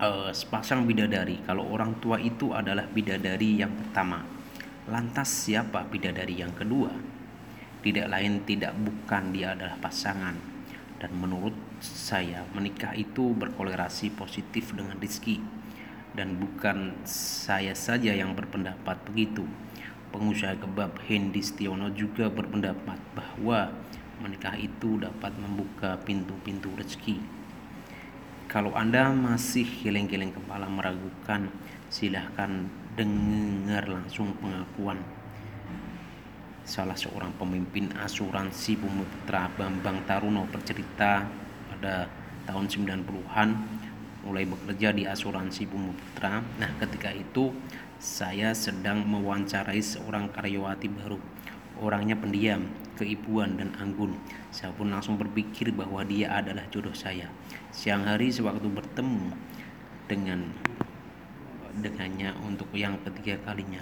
uh, sepasang bidadari. Kalau orang tua itu adalah bidadari yang pertama. Lantas siapa bidadari yang kedua? Tidak lain tidak bukan dia adalah pasangan. Dan menurut saya menikah itu berkolerasi positif dengan rizki. Dan bukan saya saja yang berpendapat begitu. Pengusaha kebab Hendy Stiono juga berpendapat bahwa menikah itu dapat membuka pintu-pintu rezeki kalau Anda masih geleng-geleng kepala meragukan, silahkan dengar langsung pengakuan salah seorang pemimpin asuransi Bumi Putra Bambang Taruno bercerita pada tahun 90-an mulai bekerja di asuransi Bumi Putra. Nah, ketika itu saya sedang mewawancarai seorang karyawati baru. Orangnya pendiam, keibuan dan anggun. Saya pun langsung berpikir bahwa dia adalah jodoh saya. Siang hari sewaktu bertemu dengan dengannya untuk yang ketiga kalinya